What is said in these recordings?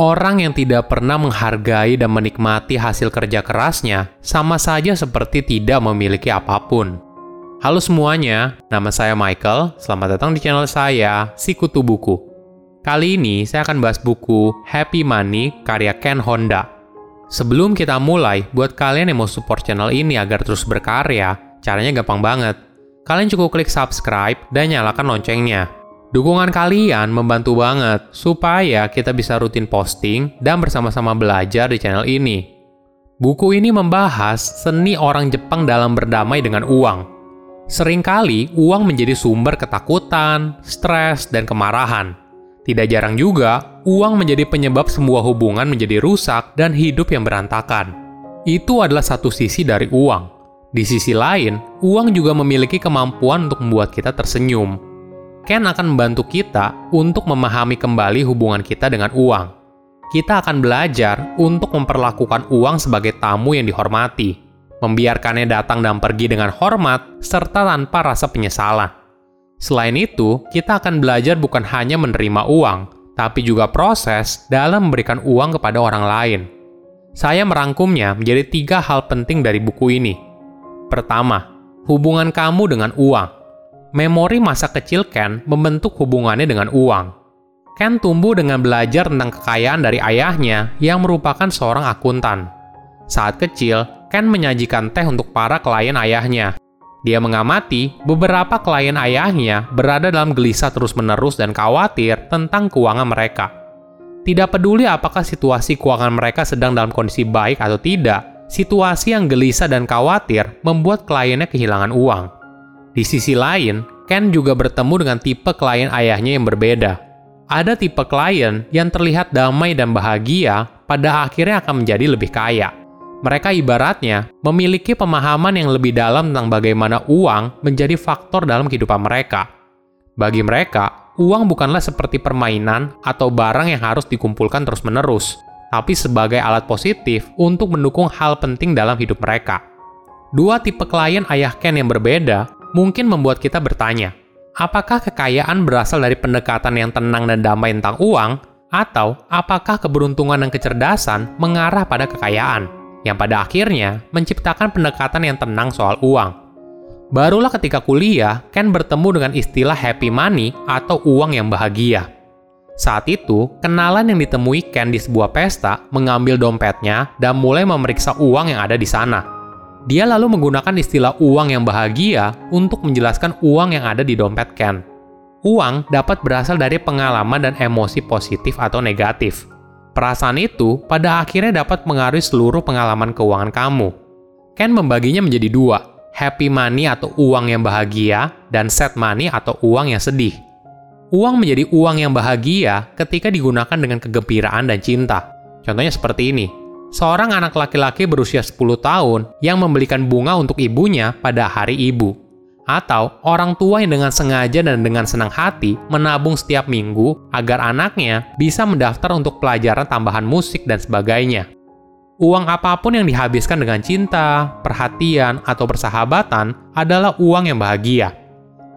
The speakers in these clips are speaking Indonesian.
Orang yang tidak pernah menghargai dan menikmati hasil kerja kerasnya sama saja seperti tidak memiliki apa pun. Halo semuanya, nama saya Michael. Selamat datang di channel saya, Sikutu Buku. Kali ini saya akan bahas buku Happy Money karya Ken Honda. Sebelum kita mulai, buat kalian yang mau support channel ini agar terus berkarya, caranya gampang banget. Kalian cukup klik subscribe dan nyalakan loncengnya Dukungan kalian membantu banget supaya kita bisa rutin posting dan bersama-sama belajar di channel ini. Buku ini membahas seni orang Jepang dalam berdamai dengan uang. Seringkali uang menjadi sumber ketakutan, stres, dan kemarahan. Tidak jarang juga, uang menjadi penyebab sebuah hubungan menjadi rusak dan hidup yang berantakan. Itu adalah satu sisi dari uang. Di sisi lain, uang juga memiliki kemampuan untuk membuat kita tersenyum, Ken akan membantu kita untuk memahami kembali hubungan kita dengan uang. Kita akan belajar untuk memperlakukan uang sebagai tamu yang dihormati, membiarkannya datang dan pergi dengan hormat serta tanpa rasa penyesalan. Selain itu, kita akan belajar bukan hanya menerima uang, tapi juga proses dalam memberikan uang kepada orang lain. Saya merangkumnya menjadi tiga hal penting dari buku ini. Pertama, hubungan kamu dengan uang memori masa kecil Ken membentuk hubungannya dengan uang. Ken tumbuh dengan belajar tentang kekayaan dari ayahnya yang merupakan seorang akuntan. Saat kecil, Ken menyajikan teh untuk para klien ayahnya. Dia mengamati beberapa klien ayahnya berada dalam gelisah terus-menerus dan khawatir tentang keuangan mereka. Tidak peduli apakah situasi keuangan mereka sedang dalam kondisi baik atau tidak, situasi yang gelisah dan khawatir membuat kliennya kehilangan uang. Di sisi lain, Ken juga bertemu dengan tipe klien ayahnya yang berbeda. Ada tipe klien yang terlihat damai dan bahagia, pada akhirnya akan menjadi lebih kaya. Mereka ibaratnya memiliki pemahaman yang lebih dalam tentang bagaimana uang menjadi faktor dalam kehidupan mereka. Bagi mereka, uang bukanlah seperti permainan atau barang yang harus dikumpulkan terus-menerus, tapi sebagai alat positif untuk mendukung hal penting dalam hidup mereka. Dua tipe klien ayah Ken yang berbeda mungkin membuat kita bertanya, apakah kekayaan berasal dari pendekatan yang tenang dan damai tentang uang, atau apakah keberuntungan dan kecerdasan mengarah pada kekayaan, yang pada akhirnya menciptakan pendekatan yang tenang soal uang. Barulah ketika kuliah, Ken bertemu dengan istilah happy money atau uang yang bahagia. Saat itu, kenalan yang ditemui Ken di sebuah pesta mengambil dompetnya dan mulai memeriksa uang yang ada di sana. Dia lalu menggunakan istilah uang yang bahagia untuk menjelaskan uang yang ada di dompet Ken. Uang dapat berasal dari pengalaman dan emosi positif atau negatif. Perasaan itu pada akhirnya dapat mengaruhi seluruh pengalaman keuangan kamu. Ken membaginya menjadi dua, happy money atau uang yang bahagia, dan sad money atau uang yang sedih. Uang menjadi uang yang bahagia ketika digunakan dengan kegembiraan dan cinta. Contohnya seperti ini, seorang anak laki-laki berusia 10 tahun yang membelikan bunga untuk ibunya pada hari ibu. Atau orang tua yang dengan sengaja dan dengan senang hati menabung setiap minggu agar anaknya bisa mendaftar untuk pelajaran tambahan musik dan sebagainya. Uang apa pun yang dihabiskan dengan cinta, perhatian, atau persahabatan adalah uang yang bahagia.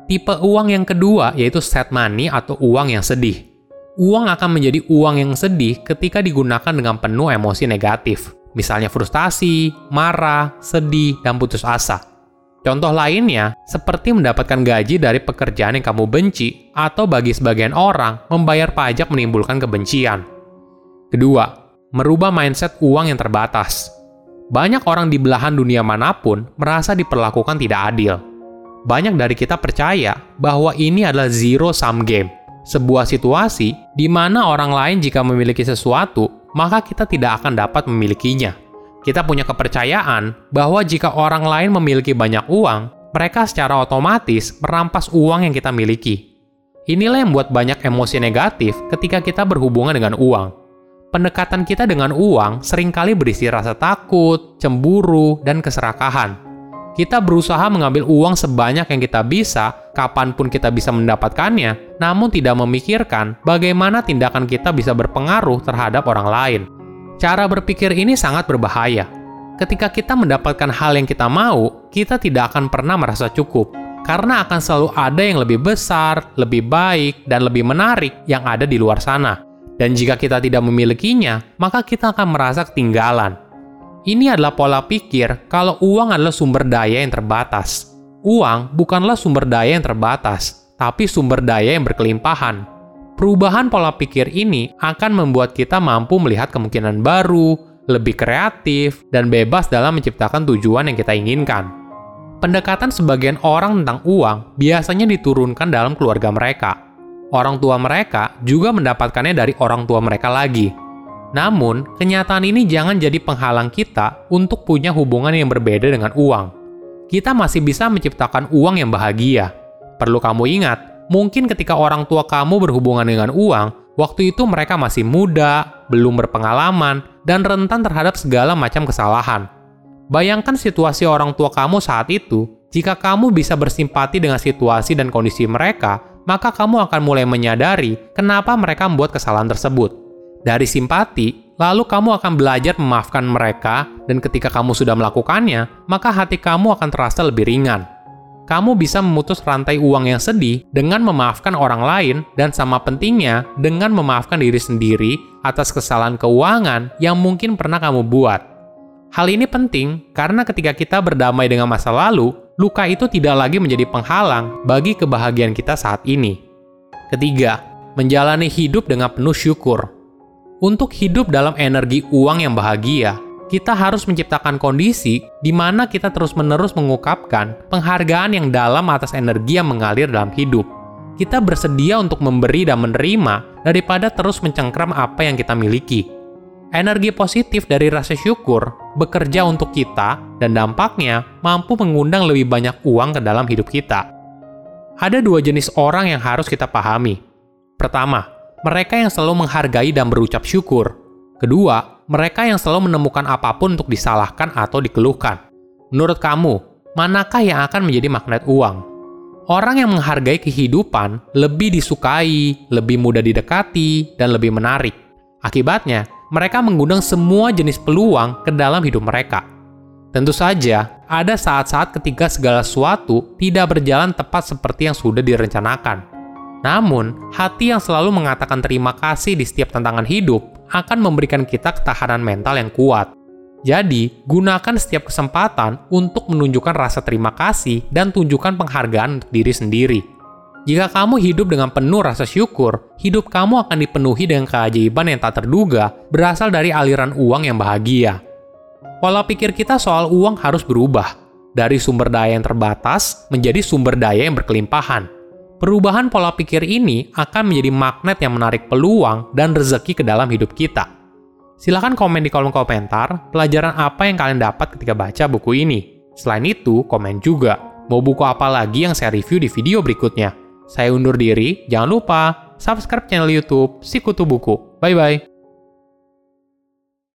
Tipe uang yang kedua yaitu sad money atau uang yang sedih uang akan menjadi uang yang sedih ketika digunakan dengan penuh emosi negatif, misalnya frustasi, marah, sedih, dan putus asa. Contoh lainnya, seperti mendapatkan gaji dari pekerjaan yang kamu benci, atau bagi sebagian orang, membayar pajak menimbulkan kebencian. Kedua, merubah mindset uang yang terbatas. Banyak orang di belahan dunia mana pun merasa diperlakukan tidak adil. Banyak dari kita percaya bahwa ini adalah zero-sum game, sebuah situasi di mana orang lain jika memiliki sesuatu, maka kita tidak akan dapat memilikinya. Kita punya kepercayaan bahwa jika orang lain memiliki banyak uang, mereka secara otomatis merampas uang yang kita miliki. Inilah yang membuat banyak emosi negatif ketika kita berhubungan dengan uang. Pendekatan kita dengan uang sering kali berisi rasa takut, cemburu, dan keserakahan kita berusaha mengambil uang sebanyak yang kita bisa, kapan pun kita bisa mendapatkannya, namun tidak memikirkan bagaimana tindakan kita bisa berpengaruh terhadap orang lain. Cara berpikir ini sangat berbahaya. Ketika kita mendapatkan hal yang kita mau, kita tidak akan pernah merasa cukup, karena akan selalu ada yang lebih besar, lebih baik, dan lebih menarik yang ada di luar sana. Dan jika kita tidak memilikinya, maka kita akan merasa ketinggalan. Ini adalah pola pikir kalau uang adalah sumber daya yang terbatas. Uang bukanlah sumber daya yang terbatas, tapi sumber daya yang berkelimpahan. Perubahan pola pikir ini akan membuat kita mampu melihat kemungkinan baru, lebih kreatif, dan bebas dalam menciptakan tujuan yang kita inginkan. Pendekatan sebagian orang tentang uang biasanya diturunkan dalam keluarga mereka. Orang tua mereka juga mendapatkannya dari orang tua mereka lagi. Namun, kenyataan ini jangan jadi penghalang kita untuk punya hubungan yang berbeda dengan uang. Kita masih bisa menciptakan uang yang bahagia. Perlu kamu ingat, mungkin ketika orang tua kamu berhubungan dengan uang, waktu itu mereka masih muda, belum berpengalaman, dan rentan terhadap segala macam kesalahan. Bayangkan situasi orang tua kamu saat itu, jika kamu bisa bersimpati dengan situasi dan kondisi mereka, maka kamu akan mulai menyadari kenapa mereka membuat kesalahan tersebut. Dari simpati, lalu kamu akan belajar memaafkan mereka, dan ketika kamu sudah melakukannya, maka hati kamu akan terasa lebih ringan. Kamu bisa memutus rantai uang yang sedih dengan memaafkan orang lain, dan sama pentingnya dengan memaafkan diri sendiri atas kesalahan keuangan yang mungkin pernah kamu buat. Hal ini penting karena ketika kita berdamai dengan masa lalu, luka itu tidak lagi menjadi penghalang bagi kebahagiaan kita saat ini. Ketiga, menjalani hidup dengan penuh syukur. Untuk hidup dalam energi uang yang bahagia, kita harus menciptakan kondisi di mana kita terus-menerus mengungkapkan penghargaan yang dalam atas energi yang mengalir dalam hidup. Kita bersedia untuk memberi dan menerima daripada terus mencengkram apa yang kita miliki. Energi positif dari rasa syukur bekerja untuk kita dan dampaknya mampu mengundang lebih banyak uang ke dalam hidup kita. Ada dua jenis orang yang harus kita pahami. Pertama, mereka yang selalu menghargai dan berucap syukur. Kedua, mereka yang selalu menemukan apa pun untuk disalahkan atau dikeluhkan. Menurut kamu, manakah yang akan menjadi magnet uang? Orang yang menghargai kehidupan lebih disukai, lebih mudah didekati, dan lebih menarik. Akibatnya, mereka mengundang semua jenis peluang ke dalam hidup mereka. Tentu saja, ada saat-saat ketika segala sesuatu tidak berjalan tepat seperti yang sudah direncanakan. Namun, hati yang selalu mengatakan terima kasih di setiap tantangan hidup akan memberikan kita ketahanan mental yang kuat. Jadi, gunakan setiap kesempatan untuk menunjukkan rasa terima kasih dan tunjukkan penghargaan untuk diri sendiri. Jika kamu hidup dengan penuh rasa syukur, hidup kamu akan dipenuhi dengan keajaiban yang tak terduga berasal dari aliran uang yang bahagia. Pola pikir kita soal uang harus berubah, dari sumber daya yang terbatas menjadi sumber daya yang berkelimpahan. Perubahan pola pikir ini akan menjadi magnet yang menarik peluang dan rezeki ke dalam hidup kita. Silahkan komen di kolom komentar pelajaran apa yang kalian dapat ketika baca buku ini. Selain itu, komen juga mau buku apa lagi yang saya review di video berikutnya. Saya undur diri, jangan lupa subscribe channel YouTube Sikutu Buku. Bye bye.